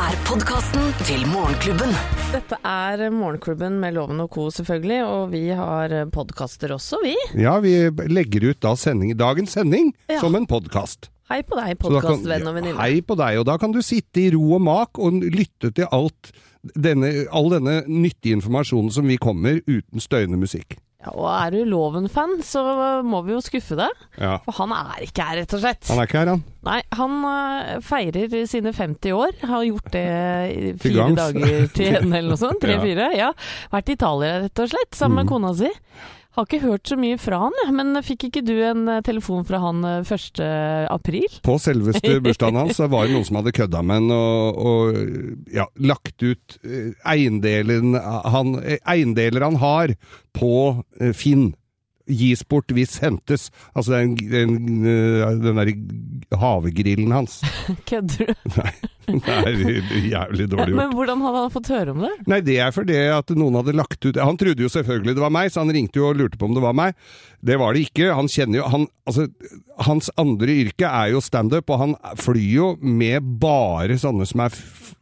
er podkasten til Morgenklubben. Dette er Morgenklubben med Loven og Co, selvfølgelig, og vi har podkaster også, vi. Ja, vi legger ut da sending, dagens sending Ja. som en podkast. Hei på deg, podkastvenn og venninne. Hei på deg, og da kan du sitte i ro og mak og lytte til alt denne, all denne nyttige informasjonen som vi kommer uten støyende musikk. Ja, og er du Loven-fan, så må vi jo skuffe deg. Ja. For han er ikke her, rett og slett. Han er ikke her, han. Nei, han eh, feirer sine 50 år. Har gjort det i fire dager til en eller noe sånt. Tre-fire. Ja. Vært i Italia, rett og slett, sammen med Mm. kona si. Har ikke hørt så mye fra han, men fikk ikke du en eh, telefon fra han eh, 1. april? På selveste bursdagen hans var det noen som hadde kødda med han og, og ja, lagt ut eiendeler han, eh, eiendeler han har på eh, Finn. Gis bort hvis hentes. Altså den, den, eh, den derre havegrillen hans. Kødder du? Nei, det er jævlig dårlig gjort. Men hvordan hadde han fått høre om det? Nei, det er fordi at noen hadde lagt ut Han trodde jo selvfølgelig det var meg, så han ringte jo og lurte på om det var meg. Det var det ikke. Han kjenner jo han, altså, Hans andre yrke er jo standup, og han flyr jo med bare sånne som er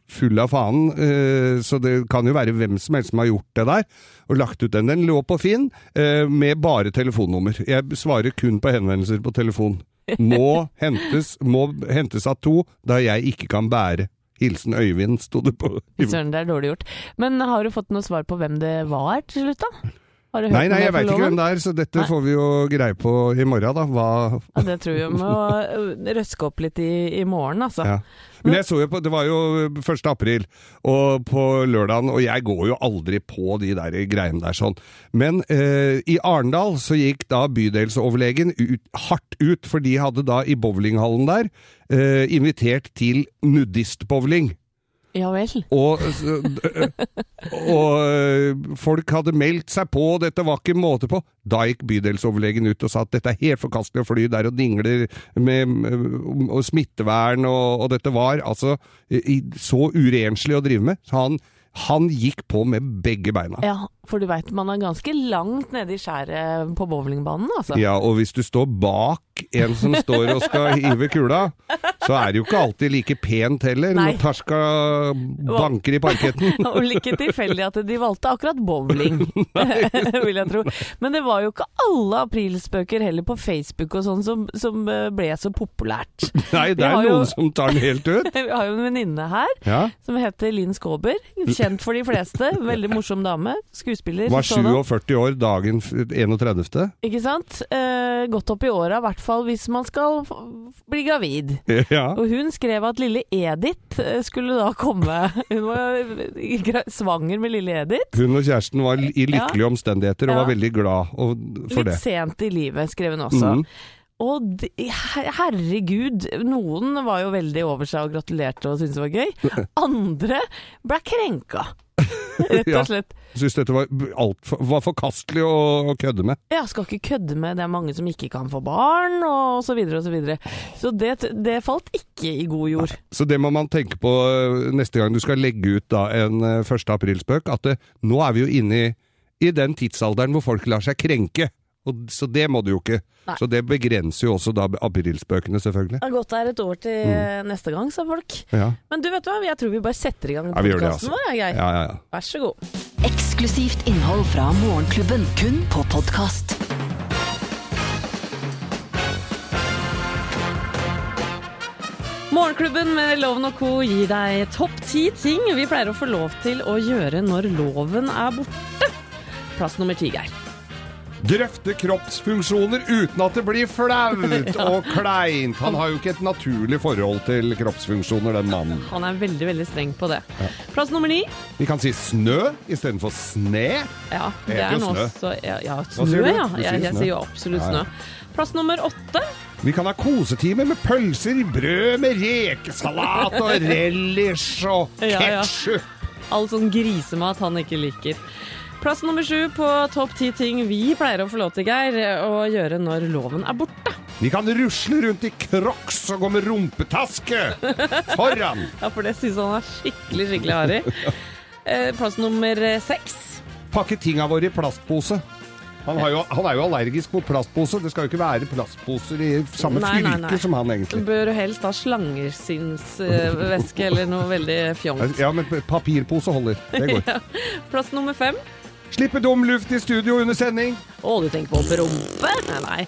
f- fulle av faen. eh, så det kan jo være hvem som helst som har gjort det der. Og lagt ut den. Den lå på Finn eh, med bare telefonnummer. Jeg svarer kun på henvendelser på telefon. Må hentes, må hentes av to, da jeg ikke kan bære. Hilsen Øyvind, sto det på. Søren, det er dårlig gjort. Men har du fått noe svar på hvem det var til slutt, da? Har du hørt Nei, nei, jeg veit ikke hvem det er, så dette Nei. får vi jo greie på i morgen, da. Hva Ja, det tror jeg må øh, røske opp litt i, i morgen, altså. ja. Men jeg så jo på Det var jo 1. april, og på lørdagen Og jeg går jo aldri på de der greiene der sånn. Men eh, i Arendal så gikk da bydelsoverlegen ut, hardt ut, for de hadde da i bowlinghallen der eh, invitert til nudistbowling. Ja vel. Og, og øh, folk hadde meldt seg på, og dette var ikke måte på. Da gikk bydelsoverlegen ut og sa at dette er helt forkastelig å fly der og dingler med, med og smittevern, og, og dette var altså så urenslig å drive med. Så han, han gikk på med begge beina. Ja, for du veit man er ganske langt nede i skjæret på bowlingbanen, altså. Ja, og hvis du står bak en som står og skal hive kula, så er det jo ikke alltid like pent heller, Nei. når Tarska banker i parketten. Og like tilfeldig at de valgte akkurat bowling, vil jeg tro. Men det var jo ikke alle aprilspøker heller på Facebook og sånn som, som eh, ble så populært. Nei, det er noen jo- som tar den helt ut. Vi har jo en venninne her Ja. som heter Linn Skåber. Kjent for de fleste. Veldig morsom dame. Skuespiller. Var 47 år dagen 31. Ikke sant? Eh, godt opp i åra, i hvert fall hvis man skal bli gravid. Ja. Og hun skrev at lille Edith eh, skulle da komme. Hun var svanger med lille Edith. Hun og kjæresten var i lykkelige omstendigheter og Ja. var veldig glad for Litt det. sent i livet, skrev hun også. Mm. Og de, herregud, noen var jo veldig over seg og gratulerte og syntes det var gøy. Andre ble krenka, rett Ja. og slett. Syns dette var, alt var forkastelig å, å kødde med. Ja, skal ikke kødde med, det er mange som ikke kan få barn, og så videre og så videre. Så det, det falt ikke i god jord. Så det må man tenke på øh, neste gang du skal legge ut da en øh, 1. aprilspøk, at det, nå er vi jo inne i, i den tidsalderen hvor folk lar seg krenke. Og, så det må du jo ikke. Nei. Så det begrenser jo også da aprilspøkene, selvfølgelig. Det er godt det er et år til Mm. neste gang, sa folk. Ja, Men du vet hva, jeg tror vi bare setter i gang podkasten altså. vår, jeg, Geir. ja, ja. ja. Vær så god. Eksklusivt innhold fra Morgenklubben, kun på podkast. Morgenklubben med Loven og Co. gir deg topp ti ting vi pleier å få lov til å gjøre når loven er borte. Plass nummer ti, Geir. Drøfte kroppsfunksjoner uten at det blir flaut og kleint. Han har jo ikke et naturlig forhold til kroppsfunksjoner, den mannen. Han er veldig veldig streng på det. Plass nummer ni. Vi kan si snø istedenfor sne. Ja, Det det er noe nå så Ja, ja snø, ja. Jeg, jeg sier jo absolutt snø. Plass nummer åtte. Vi kan ha kosetime med pølser, brød med rekesalat og relish og Ja, ja. ketsjup. All sånn grisemat han ikke liker. Plass nummer sju på topp ti ting vi pleier å få lov til, Geir, å gjøre når loven er borte. Vi kan rusle rundt i crocs og gå med rumpetaske foran. Ja, for det syns han er skikkelig, skikkelig harry. Eh, Plass nummer seks. Pakke tinga våre i plastpose. Han, har jo, han er jo allergisk mot plastpose. Det skal jo ikke være plastposer i samme Nei, nei, fylke nei. som han, egentlig. Bør helst ha slangersinnsvæske eller noe veldig fjongt. Ja, men papirpose holder. Det går. Plass nummer fem. Slippe dum luft i studio under sending. Å, du tenker på prompe? Nei, nei.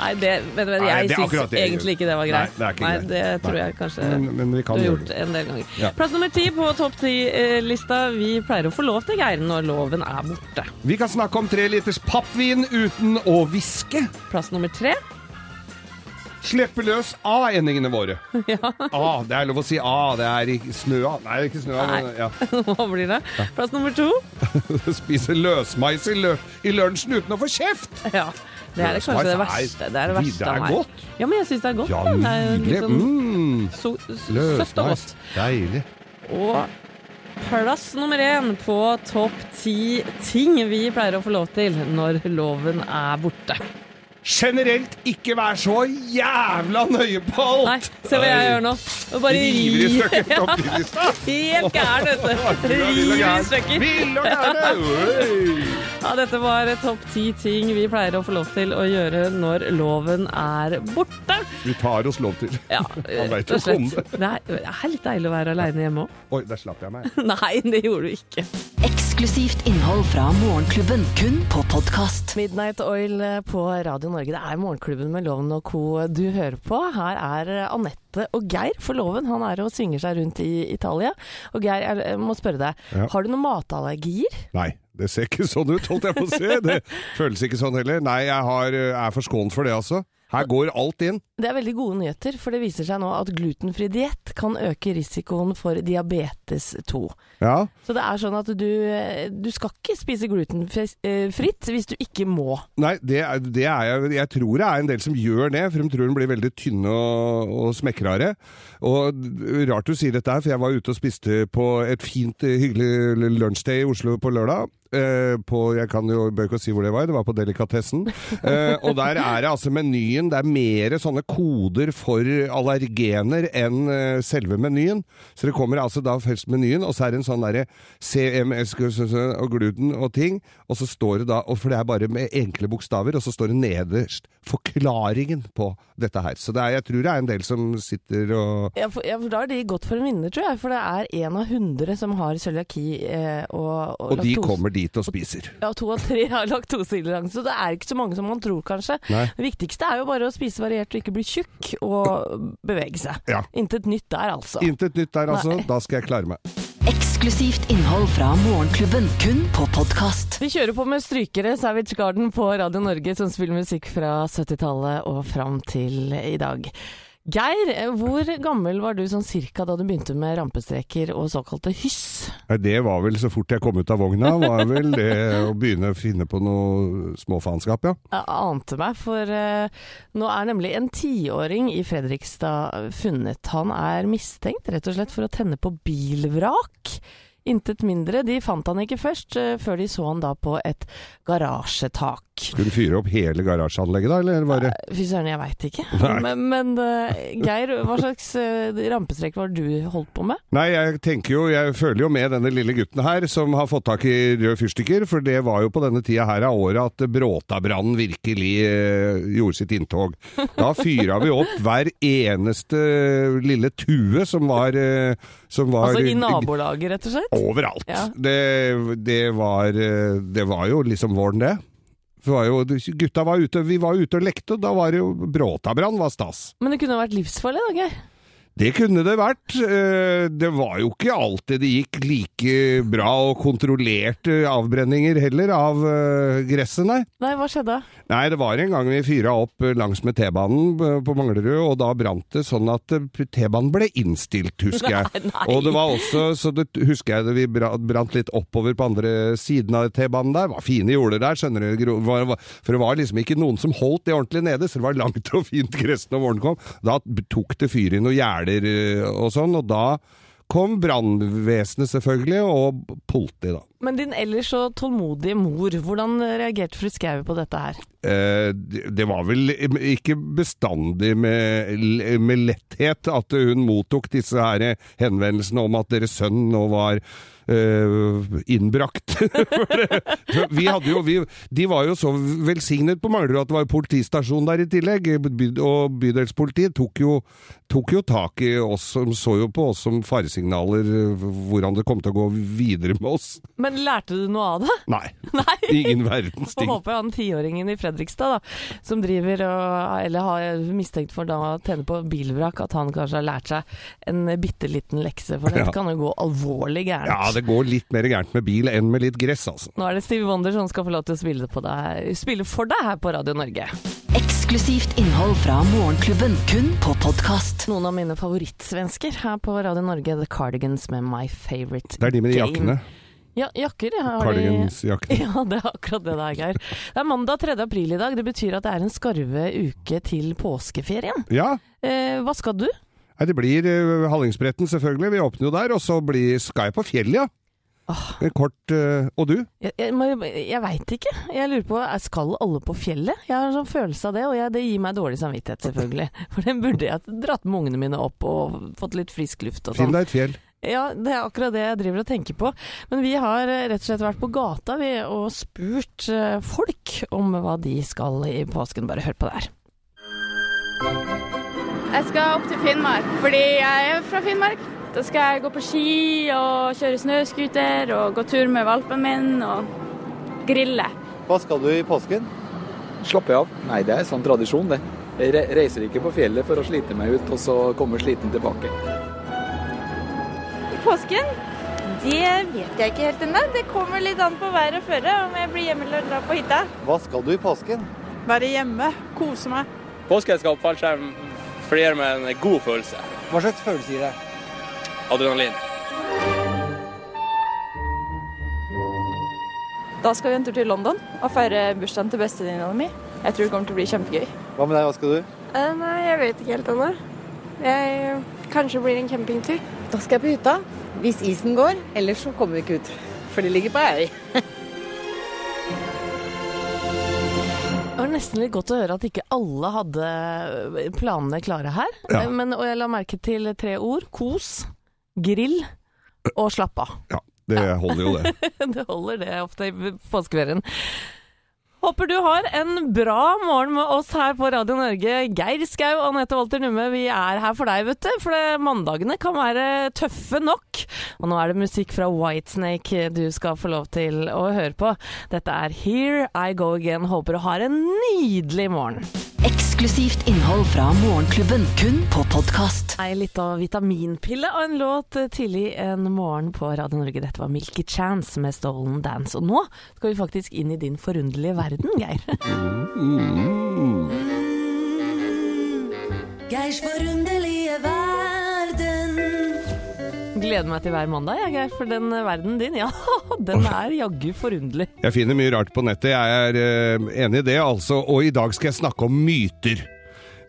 nei det, men, men, jeg syns egentlig ikke det var greit. Nei, det greit. det tror jeg kanskje Men, men vi du har gjort det. en del ganger. Ja. Plass nummer ti på topp ti-lista. Vi pleier å få lov til Geir når loven er borte. Vi kan snakke om tre liters pappvin uten å hviske. Plass nummer tre. Slippe løs A-endingene våre. Ja, A, det er lov å si A. Det er ikke snøa. Nei, det er ikke snøa. Men, ja. hva blir det? Plass nummer to. Spise løsmais i, lø i lunsjen uten å få kjeft. Ja, det er det kanskje det verste. Det er det verste av meg. godt. Ja, men jeg syns det er godt. Ja. Det er jo sånn Mm. so søtt og godt. Deilig. Og plass nummer én på topp ti ting vi pleier å få lov til når loven er borte. Generelt ikke vær så jævla nøye på alt! Nei, se hva jeg gjør nå. Og bare River i stykker. Helt gæren, vet du. River i stykker. Ja, dette var topp ti ting vi pleier å få lov til å gjøre når loven er borte. Vi tar oss lov til. Ja, Han veit jo om det. Det er, det er litt deilig å være aleine hjemme òg. Oi, der slapp jeg meg. Nei, det gjorde du ikke. Eksklusivt innhold fra Morgenklubben, kun på podkast. Midnight Oil på Radio Norge. Det er Morgenklubben med Loven og co. du hører på. Her er Anette og Geir for Loven. Han er og svinger seg rundt i Italia. Og Geir, jeg jeg må spørre deg. Ja. Har du noen matallergier? Nei, det ser ikke sånn ut, holdt jeg på å si. Det føles ikke sånn heller. Nei, jeg har, er forskånet for det, altså. Her går alt inn. Det er veldig gode nyheter, for det viser seg nå at glutenfri diett kan øke risikoen for diabetes 2. Ja, Så det er sånn at du, du skal ikke spise glutenfritt hvis du ikke må. Nei, det, er- det er jeg Jeg tror det er en del som gjør det, for de tror den blir veldig tynne og, og smekrare. Og rart du sier dette her, for jeg var ute og spiste på et fint, eh, hyggelig lunsjsted i Oslo på lørdag. Eh, på, jeg kan jo, bør ikke si hvor det var, det var på Delikatessen. Eh, og der er det altså menyen, det er mer sånne koder for allergener enn eh, selve menyen. Så det kommer altså da først menyen, og så er det en sånn derre CMS og gluten og ting, og så står det da, og for det er bare med enkle bokstaver, og så står det nederst forklaringen på dette her. Så det er, jeg tror det er en del som sitter og Ja, for, ja, for da er de godt for en vinner, tror jeg. For det er én av hundre som har cøliaki eh, og, og, Og de kommer dit og spiser. Ja, to av tre har laktoseintoleranse, så det er ikke så mange som man tror, kanskje. Nei. Det viktigste er jo bare å spise variert og ikke bli tjukk, og bevege seg. Ja. Intet nytt der, altså. Intet nytt der, altså. Nei. Da skal jeg klare meg. Eksklusivt innhold fra Morgenklubben, kun på podkast. Vi kjører på med strykere, Savage Garden på Radio Norge, som spiller musikk fra 70-tallet og fram til i dag. Geir, eh, hvor gammel var du sånn cirka da du begynte med rampestreker og såkalte hyss? Det var vel så fort jeg kom ut av vogna, var vel det å begynne å finne på noe småfaenskap, ja. Jeg ante meg, for uh, nå er nemlig en tiåring i Fredrikstad funnet. Han er mistenkt rett og slett for å tenne på bilvrak. Intet mindre. De fant han ikke først, eh, før de så han da på et garasjetak. Skulle du fyre opp hele garasjeanlegget da, eller var det Fy søren, jeg veit ikke. Men, men eh, Geir, hva slags uh, rampestrekk var det du holdt på med? Nei, jeg tenker jo, jeg føler jo med denne lille gutten her som har fått tak i røde fyrstikker, for det var jo på denne tida her av året at Bråtabrannen virkelig eh, gjorde sitt inntog. Da fyra vi opp hver eneste lille tue som var, eh, som var Altså i nabolaget, rett og slett? Overalt. Ja. Det, det, var, eh, det var jo liksom våren, det. Det var jo, gutta var ute, vi var ute og lekte, og da var det jo Bråtabrann var stas. Men det kunne vært livsfarlig da, Geir? Det kunne det vært. Eh, Det var jo ikke alltid det gikk like bra og kontrollerte avbrenninger heller av eh, gresset, nei. Nei, hva skjedde? Nei, det var en gang vi fyra opp eh, langs med T-banen på Manglerud, og da brant det sånn at T-banen ble innstilt, husker jeg. Nei, nei. Og det var også, så det husker jeg det vi brant litt oppover på andre siden av T-banen der. Det var fine jorder der, skjønner du. For det var liksom ikke noen som holdt det ordentlig nede, så det var langt og fint gress når våren kom. Da tok det fyr i noe gjerder eh, og sånn, og da kom brannvesenet selvfølgelig, og politiet, da. Men din ellers så tålmodige mor, hvordan reagerte fru Skau på dette her? Eh, det var vel ikke bestandig med, med letthet at hun mottok disse her henvendelsene om at deres sønn nå var innbrakt. For det- for vi hadde jo, vi, de var jo så velsignet på Manglerud at det var jo politistasjon der i tillegg. Og bydelspolitiet tok jo, tok jo tak i oss, som så jo på oss som faresignaler, eh, hvordan det kom til å gå videre med oss. Men lærte du noe av det? Nei, Nei. ingen verdens Får ting. håpe han tiåringen i Fredrikstad, da, som driver og Eller har mistenkt for da å tjene på bilvrak, at han kanskje har lært seg en bitte liten lekse. For det Ja. kan jo gå alvorlig gærent. Ja, det går litt mer gærent med bil enn med litt gress, altså. Nå er det Steve Wonder som skal få lov til å spille, på deg, spille for deg her på Radio Norge. Eksklusivt innhold fra Morgenklubben, kun på podkast. Noen av mine favorittsvensker her på Radio Norge, The Cardigans med My Favorite Game. Det er de med de jakkene. Ja, jakker. Ja, Cardigansjakkene. Ja, det er akkurat det det er, Geir. Det er mandag 3. april i dag. Det betyr at det er en skarve uke til påskeferien. Ja, Eh, hva skal du? Nei, det blir uh, Hallingsbretten, selvfølgelig. Vi åpner jo der. Og så blir, Sky på fjellet, ja. En Kort uh, Og du? Jeg, jeg, jeg veit ikke. Jeg lurer på, Skal alle på fjellet? Jeg har en sånn følelse av det, og jeg, det gir meg dårlig samvittighet, selvfølgelig. For den burde jeg dratt med ungene mine opp og fått litt frisk luft og Finn sånn. deg et fjell. Ja, det er akkurat det jeg driver og tenker på. Men vi har eh, rett og slett vært på gata vi, og spurt eh, folk om hva de skal i påsken. Bare hør på det her. Jeg skal opp til Finnmark, fordi jeg er fra Finnmark. Da skal jeg gå på ski og kjøre snøscooter og gå tur med valpen min og grille. Hva skal du i påsken? Slappe av. Nei, det er sånn tradisjon, det. Jeg reiser ikke på fjellet for å slite meg ut, og så komme sliten tilbake. I påsken? Det vet jeg ikke helt ennå. Det kommer litt an på været og føret, om jeg blir hjemme eller drar på hytta. Hva skal du i påsken? Være hjemme, kose meg. Påsken skal opp fallskjerm for det gir meg en god følelse. Hva slags følelse gir det? Adrenalin. Da skal vi en tur til London og feire bursdagen til bestevenninna mi. Jeg tror det kommer til å bli kjempegøy. Hva med deg, hva skal du? nei, jeg vet ikke helt ennå. Jeg Kanskje blir en campingtur. Da skal jeg på hytta. Hvis isen går. Ellers så kommer vi ikke ut. For det ligger på ei. nesten litt godt å høre at ikke alle hadde planene klare her. Ja. Men, og jeg la merke til tre ord. Kos, grill og slapp av. Ja, det holder jo, det. Det holder det ofte i påskeferien. Håper du har en bra morgen med oss her på Radio Norge. Geir Skau og Anette Walter Numme, vi er her for deg, vet du. For mandagene kan være tøffe nok. Og nå er det musikk fra Whitesnake du skal få lov til å høre på. Dette er Here I Go Again. Håper du har en nydelig morgen. Eksklusivt innhold fra Morgenklubben, kun på podkast. Ei lita vitaminpille og en låt tidlig en morgen på Radio Norge. Dette var Milky Chance med Stolen Dance. Og nå skal vi faktisk inn i din forunderlige verden, Geir. Mm. Geirs forunderlige verden. Gleder meg til hver mandag, jeg. For den verden din, ja, den er jaggu forunderlig. Jeg finner mye rart på nettet, jeg er eh, enig i det, altså. Og i dag skal jeg snakke om myter.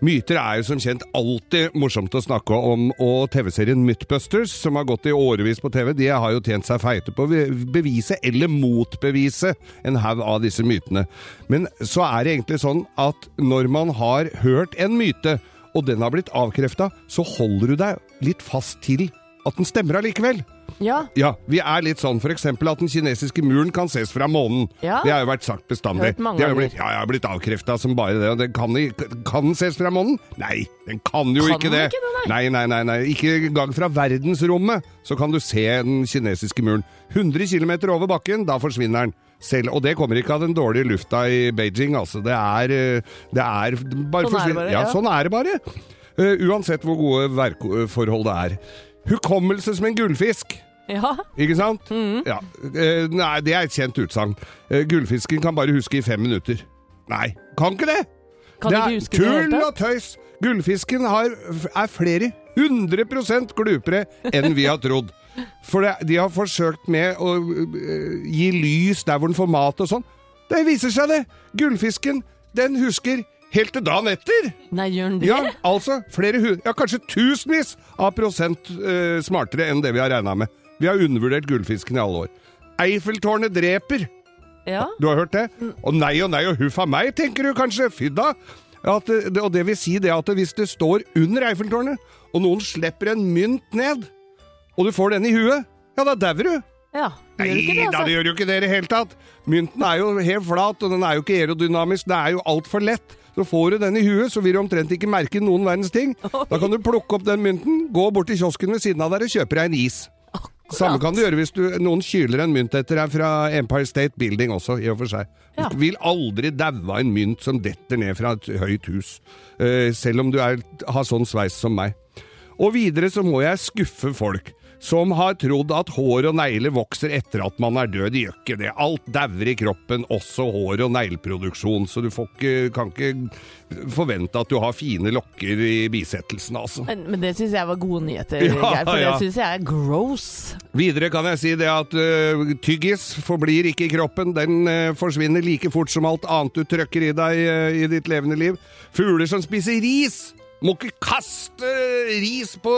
Myter er jo som kjent alltid morsomt å snakke om, og TV-serien Mythbusters, som har gått i årevis på TV, de har jo tjent seg feite på å bevise eller motbevise en haug av disse mytene. Men så er det egentlig sånn at når man har hørt en myte, og den har blitt avkrefta, så holder du deg litt fast til at den stemmer allikevel. Ja, Ja, vi er litt sånn eksempel at den kinesiske muren kan ses fra månen. Ja. Det har jo vært sagt bestandig. Det har jo blitt, ja, jeg blitt avkrefta som bare det. Den kan, kan den ses fra månen? Nei, den kan jo Kan ikke det. ikke det, nei, nei, nei, nei. Ikke engang fra verdensrommet så kan du se den kinesiske muren. 100 km over bakken, da forsvinner den. Selv, og det kommer ikke av den dårlige lufta i Beijing, altså. Det er, eh, det er bare Sånn er det bare, ja, ja. sånn er det bare. Uh, uansett hvor gode værforhold det er. Hukommelse som en gullfisk. ja. Ikke sant? Mm. Ja. Eh, nei, det er et kjent utsagn. Eh, gullfisken kan bare huske i fem minutter. Nei, kan ikke det! Kan det er ikke tull og tøys! Gullfisken har, er flere hundre prosent glupere enn vi har trodd. For det, de har forsøkt med å eh, gi lys der hvor den får mat og sånn. Det viser seg det! Gullfisken, den husker helt til dagen etter! Nei, gjør den det? Ja, altså flere hu Ja, kanskje tusenvis av prosent eh, smartere enn det vi har regna med. Vi har undervurdert gullfisken i alle år. Eiffeltårnet dreper. Ja. Du har hørt det? Og nei og nei og huff a meg, tenker du kanskje. Fy da. At, det- og det vil si det at hvis det står under Eiffeltårnet, og noen slipper en mynt ned, og du får den i huet, ja, da dauer du. ja. Gjør Nei det, da, altså? det gjør jo ikke det i det hele tatt. Mynten er jo helt flat, og den er jo ikke aerodynamisk. Det er jo altfor lett. Så får du den i huet, så vil du omtrent ikke merke noen verdens ting. Da kan du plukke opp den mynten, gå bort til kiosken ved siden av der og kjøpe deg en is. Samme kan du gjøre hvis du, noen kyler en mynt etter deg fra Empire State Building også, i og for seg. Ja. Du vil aldri daue en mynt som detter ned fra et høyt hus, eh, selv om du er, har sånn sveis som meg. Og videre så må jeg skuffe folk som har trodd at hår og negler vokser etter at man er død. De gjør ikke det. Alt dauer i kroppen, også hår- og negleproduksjon, så du ikke, kan ikke forvente at du har fine lokker i bisettelsen, altså. Men, men det syns jeg var gode nyheter, Ja, Geir, for ja. det syns jeg er gross. Videre kan jeg si det at uh, tyggis forblir ikke i kroppen. Den uh, forsvinner like fort som alt annet du trøkker i deg uh, i ditt levende liv. Fugler som spiser ris, må ikke kaste ris på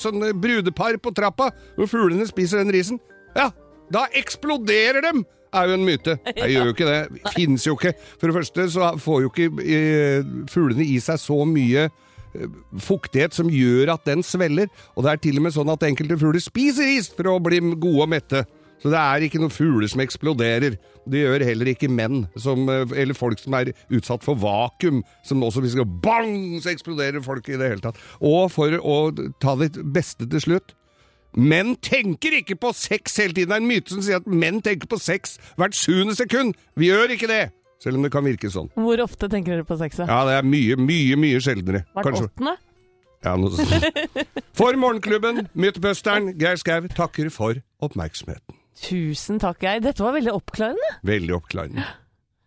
sånne brudepar på trappa når fuglene spiser den risen. Ja, da eksploderer dem! er jo en myte. Jeg gjør jo ikke det. Fins jo ikke. For det første så får jo ikke øh, fuglene i seg så mye fuktighet som gjør at den sveller, Og det er til og med sånn at enkelte fugler spiser is for å bli gode og mette. Så det er ikke noen fugler som eksploderer. Det gjør heller ikke menn, som, eh, eller folk som er utsatt for vakuum, som også hvis det går bang, så eksploderer folk i det hele tatt. Og for å ta det beste til slutt Menn tenker ikke på sex hele tiden. Det er en myte som sier at menn tenker på sex hvert sjuende sekund. Vi gjør ikke det! Selv om det kan virke sånn. Hvor ofte tenker dere på sex? Ja, det er mye, mye, mye sjeldnere. Hvert Kanskje. åttende? Ja, noe sånt. For Morgenklubben, Mytbusteren, Geir Skau takker for oppmerksomheten. Tusen takk, Geir. Dette var veldig oppklarende. Veldig oppklarende.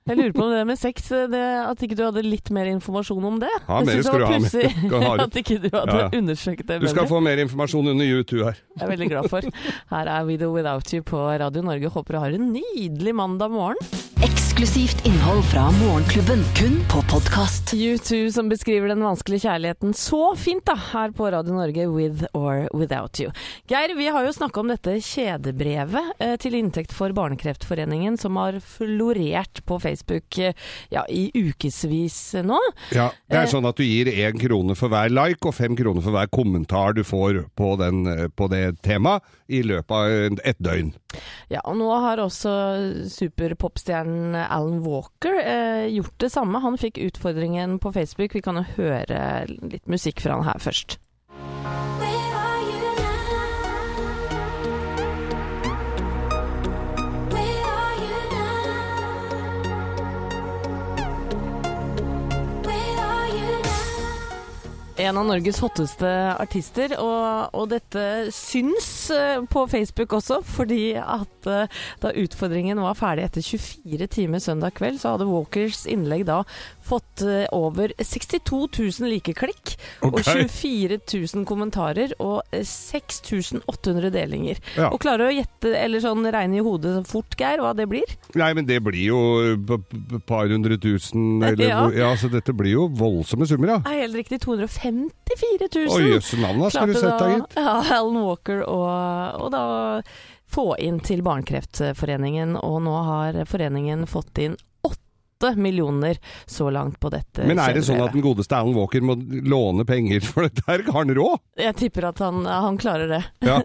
Jeg lurer på om det med sex, det, at ikke du hadde litt mer informasjon om det. Ja, mer skal du ha, det. At ikke du hadde Ja, ja. undersøkt det Du skal bedre. få mer informasjon under U2 her. Jeg er veldig glad for. Her er We Do Without You på Radio Norge. Håper du har en nydelig mandag morgen. Eksklusivt innhold fra Morgenklubben, kun på podkast. U2 som beskriver den vanskelige kjærligheten så fint da, her på Radio Norge, With or Without You. Geir, vi har jo snakka om dette kjedebrevet eh, til inntekt for Barnekreftforeningen, som har florert på Facebook eh, ja, i ukevis nå. Ja, Det Eh. er sånn at du gir én krone for hver like og fem kroner for hver kommentar du får på, den, eh, på det temaet i løpet av et døgn. Ja, og nå har også superpopstjernen Alan Walker eh, gjort det samme. Han fikk utfordringen på Facebook. Vi kan jo høre litt musikk fra han her først. En av Norges hotteste artister, og, og dette syns eh, på Facebook også, fordi at eh, da utfordringen var ferdig etter 24 timer søndag kveld, så hadde Walkers innlegg da fått eh, over 62 000 likeklikk, og Ok. 24 000 kommentarer og eh, 6800 delinger. Ja. Og klarer du å gjette, eller sånn regne i hodet fort, Geir, hva det blir? Nei, men det blir jo par hundre tusen, eller Ja. ja, så dette blir jo voldsomme summer, ja. helt riktig 254 000. Oi, jøsse navn, skal du sette deg, gitt. Ja, Alan Walker og, og da få inn til Barnekreftforeningen, og nå har foreningen fått inn åtte millioner så langt på dette Men er det sånn at den godeste Alan Walker må låne penger for dette her? Har han råd? Jeg tipper at han, han klarer det. Ja.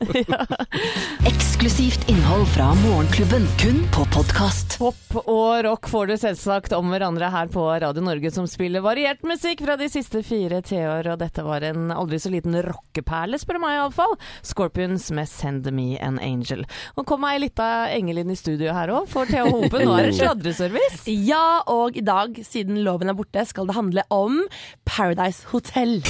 Eksklusivt innhold fra Morgenklubben, kun på podkast. Pop og rock får du selvsagt om hverandre her på Radio Norge, som spiller variert musikk fra de siste fire tiår, og dette var en aldri så liten rockeperle, spør du meg iallfall. Scorpions med 'Send Me An Angel'. Og kom ei lita engel inn i studio her òg, for Thea Hope, nå er det sladreservice. Ja, og i dag, siden loven er borte, skal det handle om Paradise Hotel.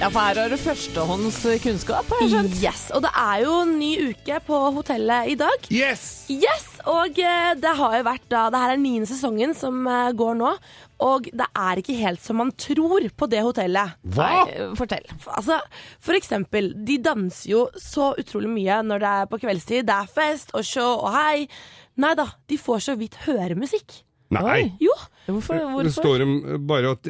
Ja, for her har du førstehånds kunnskap, har jeg skjønt. Yes, og det er jo en ny uke på hotellet i dag. Yes! Yes, og eh, det har jo vært da, det her er niende sesongen som eh, går nå, og det er ikke helt som man tror på det hotellet. Hva? Nei, fortell. Altså, for eksempel, de danser jo så utrolig mye når det er på kveldstid. Det er fest og show og hei. Nei da, de får så vidt høre musikk. Nei! Jo, Hvorfor? Det hvorfor? står de bare og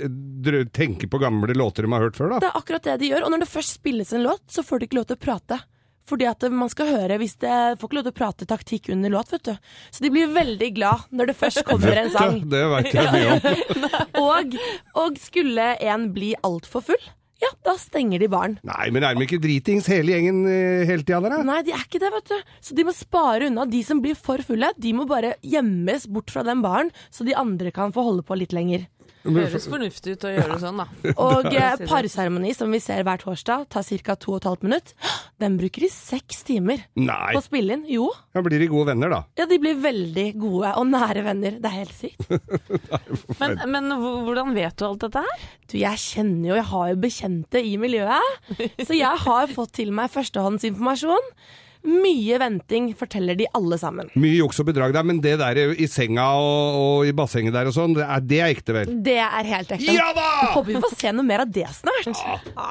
tenker på gamle låter de har hørt før, det er akkurat det de gjør. Og når det først spilles en låt, så får de ikke lov til å prate. Fordi at man skal høre hvis det får ikke lov til å prate taktikk under låt, vet du. Så de blir veldig glad når det først kommer en sang. Det veit jeg mye om. Og, og skulle en bli altfor full, ja, da stenger de baren. Nei, men er de ikke dritings hele gjengen eh, hele tida da? Nei, de er ikke det, vet du. Så de må spare unna. De som blir for fulle, de må bare gjemmes bort fra den baren, så de andre kan få holde på litt lenger. Høres fornuftig ut å gjøre det sånn, da. Og eh, parseremoni, som vi ser hver torsdag, tar ca. 2 15 minutter. Den bruker de seks timer Nei. på å spille inn. Jo, Ja, blir de gode venner, da. ja, de blir veldig gode og nære venner. Det er helt sykt. Men, men hvordan vet du alt dette her? Du, jeg kjenner jo, jeg har jo bekjente i miljøet. Så jeg har fått til meg førstehåndsinformasjon. Mye venting forteller de alle sammen. Mye juks og bedrag der, men det der i senga og, og i bassenget der og sånn, det er, det er ekte, vel? Det er helt ekte. Ja da! Jeg håper vi får se noe mer av det snart.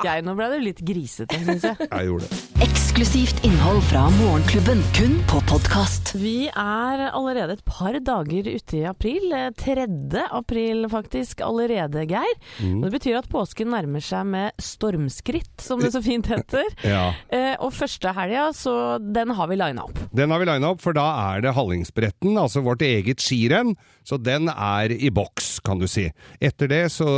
Jeg, nå ble det litt grisete, syns jeg. Jeg gjorde det. Eksklusivt innhold fra Morgenklubben, kun på podkast. Vi er allerede et par dager ute i april. eh, 3. april faktisk allerede, Geir. Mm. Og Det betyr at påsken nærmer seg med stormskritt, som det så fint heter. Ja. Eh, og første helga, så den har vi lina opp. Den har vi lina opp, for da er det Hallingsbretten, altså vårt eget skirenn. Så den er i boks, kan du si. Etter det så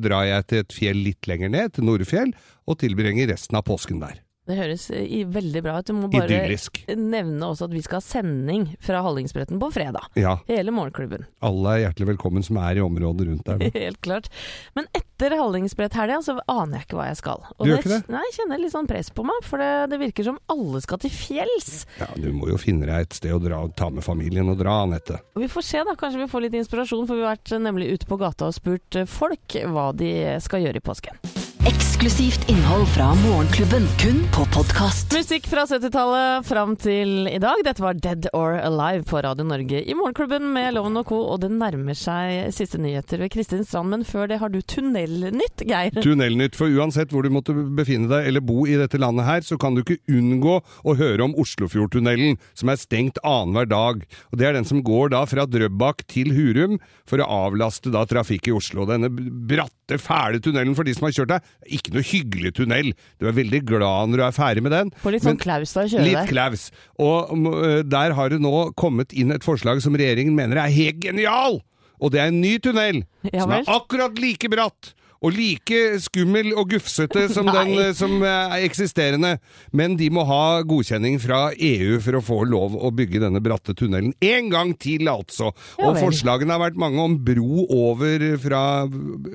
drar jeg til et fjell litt lenger ned, til Nordfjell, og tilbringer resten av påsken der. Det høres eh, i- veldig bra ut. Du må bare Idyllisk. nevne også at vi skal ha sending fra Hallingsbretten på fredag. Ja. Hele morgenklubben. Alle er hjertelig velkommen som er i området rundt der. Helt klart. Men etter Hallingsbretthelga så aner jeg ikke hva jeg skal. Og Du gjør ikke det? Nei, jeg kjenner litt sånn press på meg, for det, det virker som alle skal til fjells. Ja, du må jo finne deg et sted å dra, ta med familien og dra, Anette. Vi får se, da. Kanskje vi får litt inspirasjon, for vi har vært nemlig ute på gata og spurt eh, folk hva de skal gjøre i påsken. Eksklusivt innhold fra Morgenklubben, kun på podkast. Musikk fra 70-tallet fram til i dag. Dette var Dead or Alive på Radio Norge i Morgenklubben med Loven og Co. Og det nærmer seg siste nyheter ved Kristin Strand, men før det har du Tunnelnytt, Geir. Tunnelnytt, for uansett hvor du måtte befinne deg eller bo i dette landet her, så kan du ikke unngå å høre om Oslofjordtunnelen, som er stengt annenhver dag. Og Det er den som går da fra Drøbak til Hurum for å avlaste da trafikk i Oslo. Denne bratte, fæle tunnelen for de som har kjørt der, ikke noe hyggelig tunnel. Du er veldig glad når du er ferdig med den. På litt sånn klaus da kjøre Litt klaus. Og mm, der har det nå kommet inn et forslag som regjeringen mener er helt genial! Og det er en ny tunnel, Ja som er akkurat like bratt. Og like skummel og gufsete som den øh, som er eksisterende. Men de må ha godkjenning fra EU for å få lov å bygge denne bratte tunnelen. En gang til, altså! Og forslagene har vært mange om bro over, fra,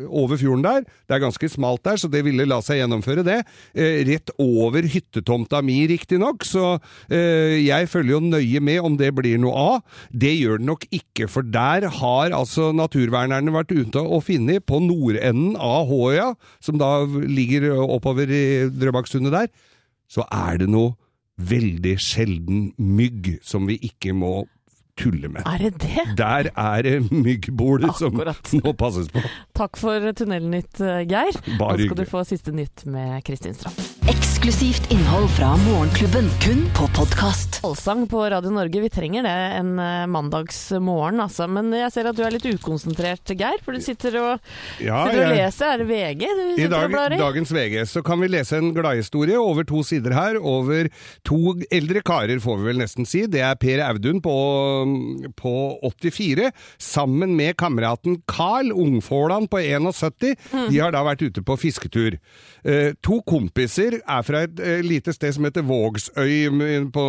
over fjorden der. Det er ganske smalt der, så det ville la seg gjennomføre, det. Eh, rett over hyttetomta mi, riktignok, så eh, jeg følger jo nøye med om det blir noe av. Det gjør det nok ikke, for der har altså naturvernerne vært ute og funnet, på nordenden av Håøya, som da ligger oppover i Drøbaksundet der, så er det noe veldig sjelden mygg som vi ikke må tulle med. Er det det? Der er det myggbolet som må passes på. Takk for Tunnelnytt, eh, Geir. Bare Nå skal du få siste nytt med Kristin Strand. Eksklusivt innhold fra Morgenklubben, kun på podkast. Allsang på Radio Norge, vi trenger det en eh, mandagsmorgen, altså. Men jeg ser at du er litt ukonsentrert, Geir, for du sitter og, Ja, sitter og jeg- leser. Er det VG du I sitter dag, og blar i? dagens VG så kan vi lese en gladhistorie over to sider her, over to eldre karer, får vi vel nesten si. Det er Per Audun på, på 84, sammen med kameraten Carl Ungfålan på 71. Mm. De har da vært ute på fisketur. Eh, to kompiser er fra et eh, lite sted som heter Vågsøy m- på,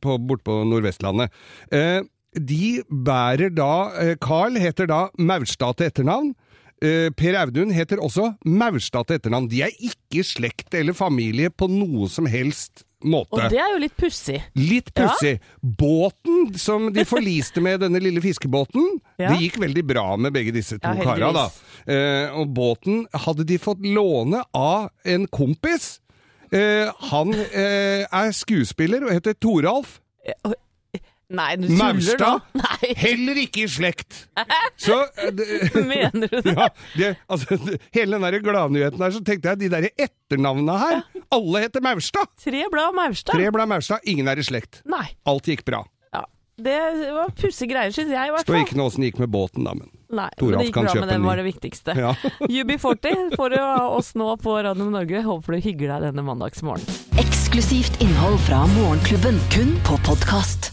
på, bort på Nordvestlandet. Eh, de bærer da eh, Carl heter da Maurstad til etternavn. Eh, Per Audun heter også Maurstad til etternavn. De er ikke slekt eller familie på noe som helst måte. Og det er jo litt pussig. Litt pussig. Båten som de forliste med, denne lille fiskebåten, Ja. det gikk veldig bra med begge disse to Ja, kara, da. Eh, og båten hadde de fått låne av en kompis. Eh, han eh, er skuespiller og heter Toralf. Nei, du tuller nå. Nei, Heller ikke i slekt. Så eh, mener du det? ja, det, altså, det, hele den der gladnyheten her, så tenkte jeg de der etternavnene her, alle heter Maurstad. Tre blad Maurstad? Tre blad Maurstad, ingen er i slekt. Nei. Alt gikk bra. Ja. det var pussige greier, syns jeg i hvert Står ikke noe åssen det gikk med båten, da, men Nei, Toralf men det gikk bra med den, var det viktigste. Ja. UB40 får du av oss nå på Radio Norge. Håper du hygger deg denne mandagsmorgenen. Eksklusivt innhold fra Morgenklubben, kun på podkast.